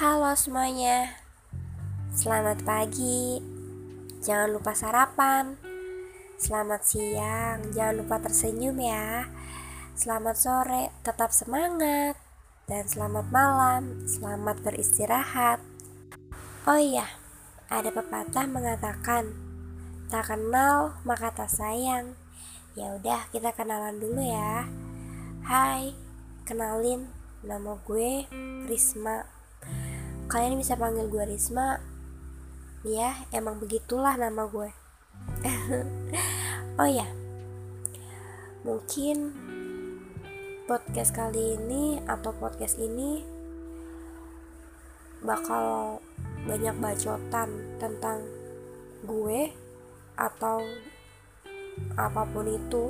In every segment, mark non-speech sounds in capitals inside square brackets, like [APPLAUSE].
Halo semuanya, selamat pagi. Jangan lupa sarapan. Selamat siang, jangan lupa tersenyum ya. Selamat sore, tetap semangat. Dan selamat malam, selamat beristirahat. Oh iya, ada pepatah mengatakan, tak kenal maka tak sayang. Ya udah, kita kenalan dulu ya. Hai, kenalin nama gue Risma kalian bisa panggil gue Risma. Ya emang begitulah nama gue [LAUGHS] oh ya mungkin podcast kali ini atau podcast ini bakal banyak bacotan tentang gue atau apa pun itu.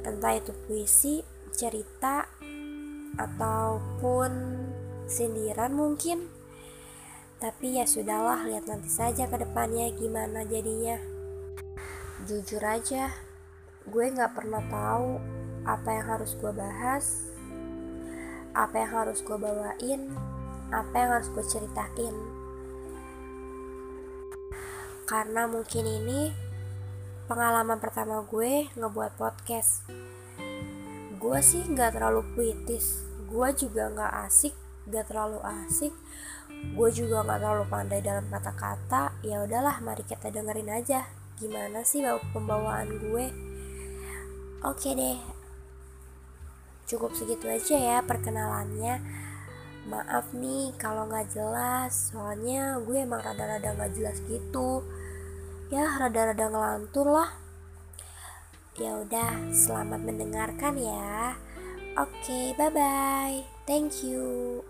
Entah itu puisi cerita ataupun sindiran mungkin. Tapi ya sudahlah lihat nanti saja ke depannya gimana jadinya. Jujur aja gue gak pernah tahu apa yang harus gue bahas apa yang harus gue bawain apa yang harus gue ceritain. Karena mungkin ini pengalaman pertama gue ngebuat podcast. Gue sih gak terlalu puitis gue juga gak asik gak terlalu asik. Gue juga gak terlalu pandai dalam kata-kata. Ya udahlah mari kita dengerin aja. Gimana sih pembawaan gue? Oke deh. Cukup segitu aja ya perkenalannya. Maaf nih kalau nggak jelas. Soalnya gue emang rada-rada nggak jelas gitu. Ya rada-rada ngelantur lah. Ya udah selamat mendengarkan ya. Oke bye bye Thank you.